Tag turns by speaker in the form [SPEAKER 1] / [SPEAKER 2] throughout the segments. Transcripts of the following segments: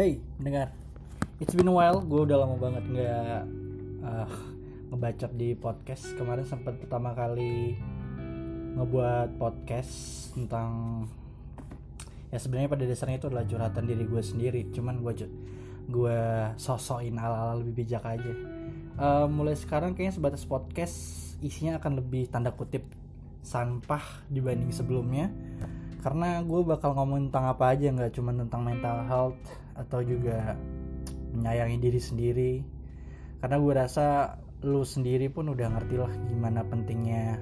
[SPEAKER 1] Hey, dengar. It's been a while, gue udah lama banget nggak uh, ngebacot di podcast. Kemarin sempat pertama kali ngebuat podcast tentang ya sebenarnya pada dasarnya itu adalah curhatan diri gue sendiri. Cuman gue gue sosokin ala-ala lebih bijak aja. Uh, mulai sekarang kayaknya sebatas podcast isinya akan lebih tanda kutip sampah dibanding sebelumnya karena gue bakal ngomong tentang apa aja nggak cuma tentang mental health atau juga menyayangi diri sendiri. Karena gue rasa lu sendiri pun udah ngerti lah gimana pentingnya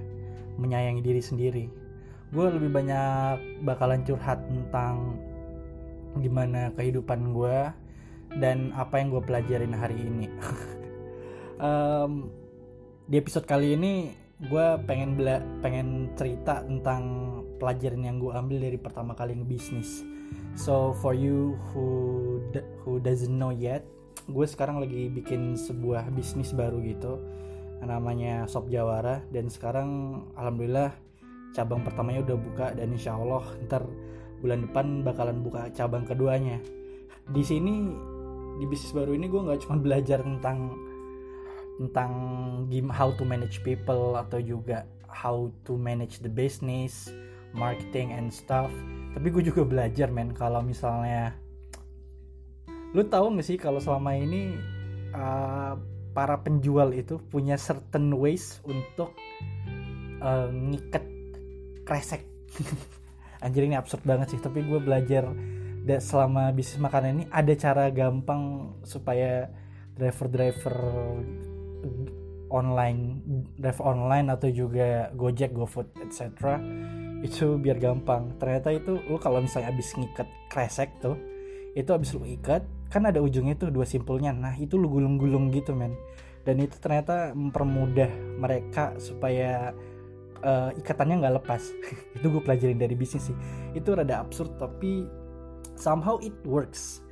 [SPEAKER 1] menyayangi diri sendiri. Gue lebih banyak bakalan curhat tentang gimana kehidupan gue dan apa yang gue pelajarin hari ini. Um, di episode kali ini gue pengen bela pengen cerita tentang pelajaran yang gue ambil dari pertama kali ngebisnis. So for you who who doesn't know yet gue sekarang lagi bikin sebuah bisnis baru gitu. Namanya Sop Jawara. Dan sekarang alhamdulillah cabang pertamanya udah buka dan insya Allah ntar bulan depan bakalan buka cabang keduanya. Di sini di bisnis baru ini gue nggak cuma belajar tentang tentang game how to manage people atau juga how to manage the business, marketing and stuff. Tapi gue juga belajar men kalau misalnya lu tahu gak sih kalau selama ini uh, para penjual itu punya certain ways untuk uh, ngikat kresek. Anjir ini absurd banget sih, tapi gue belajar selama bisnis makanan ini ada cara gampang supaya driver-driver online drive online atau juga Gojek, GoFood, etc. Itu biar gampang. Ternyata itu lu kalau misalnya abis ngikat kresek tuh, itu abis lu ikat kan ada ujungnya tuh dua simpulnya. Nah itu lu gulung-gulung gitu men. Dan itu ternyata mempermudah mereka supaya uh, ikatannya nggak lepas. itu gue pelajarin dari bisnis sih. Itu rada absurd tapi somehow it works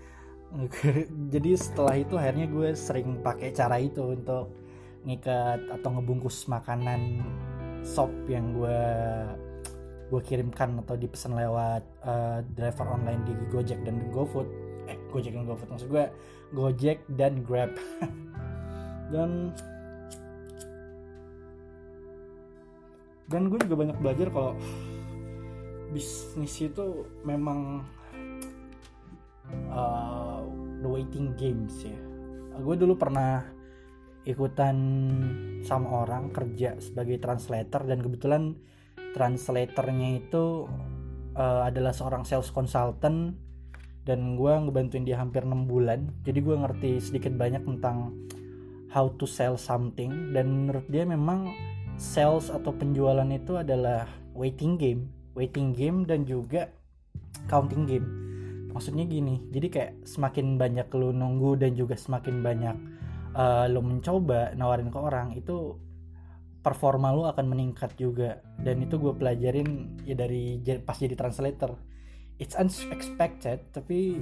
[SPEAKER 1] jadi setelah itu akhirnya gue sering pakai cara itu untuk ngikat atau ngebungkus makanan sop yang gue gue kirimkan atau dipesan lewat uh, driver online di Gojek dan GoFood. Eh Gojek dan GoFood maksud gue Gojek dan Grab. Dan dan gue juga banyak belajar kalau bisnis itu memang uh, the waiting games ya. Gue dulu pernah ikutan sama orang kerja sebagai translator dan kebetulan translatornya itu uh, adalah seorang sales consultant dan gue ngebantuin dia hampir 6 bulan. Jadi gue ngerti sedikit banyak tentang how to sell something dan menurut dia memang sales atau penjualan itu adalah waiting game waiting game dan juga counting game. Maksudnya gini jadi kayak semakin banyak lu nunggu dan juga semakin banyak uh, lu mencoba nawarin ke orang itu performa lu akan meningkat juga. Dan itu gue pelajarin ya dari pas jadi translator. It's unexpected tapi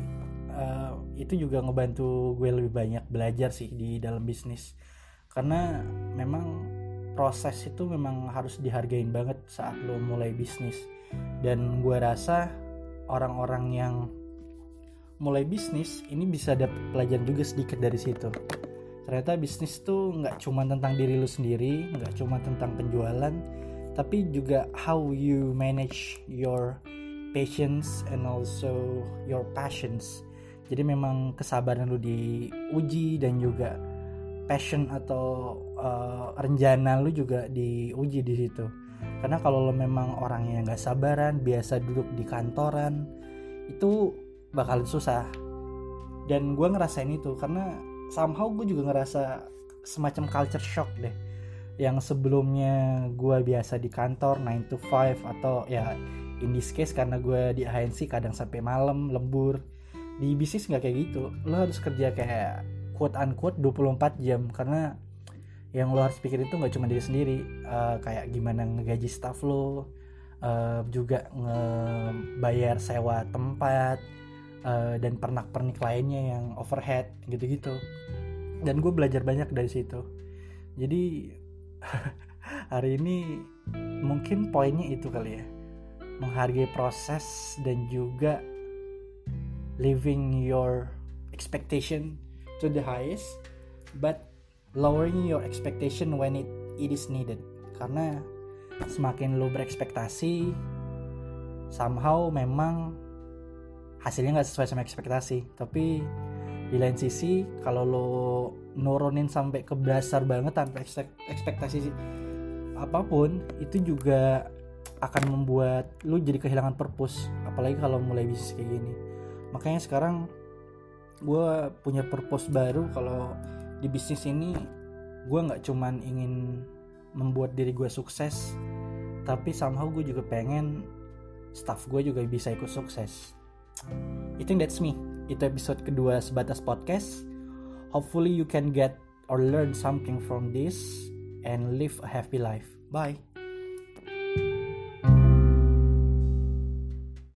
[SPEAKER 1] uh, itu juga ngebantu gue lebih banyak belajar sih di dalam bisnis. Karena memang proses itu memang harus dihargain banget saat lo mulai bisnis. Dan gue rasa orang-orang yang mulai bisnis ini bisa dapat pelajaran juga sedikit dari situ ternyata bisnis tuh nggak cuma tentang diri lu sendiri nggak cuma tentang penjualan tapi juga how you manage your patience and also your passions. Jadi memang kesabaran lu diuji dan juga passion atau uh, rencana lu juga diuji di situ. Karena kalau lo memang orang yang nggak sabaran biasa duduk di kantoran itu bakalan susah. Dan gue ngerasain itu karena somehow gue juga ngerasa semacam culture shock deh. Yang sebelumnya gue biasa di kantor 9 to 5 atau ya in this case karena gue di ANC kadang sampai malam lembur. Di bisnis nggak kayak gitu. Lo harus kerja kayak quote unquote 24 jam. Karena yang lo harus pikir itu nggak cuma diri sendiri. Uh, kayak gimana ngegaji staff lo. Uh, juga ngebayar sewa tempat. Uh, dan pernak-pernik lainnya yang overhead gitu-gitu dan gue belajar banyak dari situ. Jadi hari ini mungkin poinnya itu kali ya. Menghargai proses dan juga living your expectation to the highest but lowering your expectation when it it is needed. Karena semakin lo berekspektasi somehow memang hasilnya nggak sesuai sama ekspektasi. Tapi di lain sisi kalau lo nurunin sampai ke dasar banget tanpa ekspektasi apa pun itu juga akan membuat lu jadi kehilangan purpose apalagi kalau mulai bisnis kayak gini. Makanya sekarang gue punya purpose baru kalau di bisnis ini gue nggak cuman ingin membuat diri gue sukses tapi somehow gue juga pengen staff gue juga bisa ikut sukses. I think that's me itu episode kedua sebatas podcast. Hopefully you can get or learn something from this and live a happy life. Bye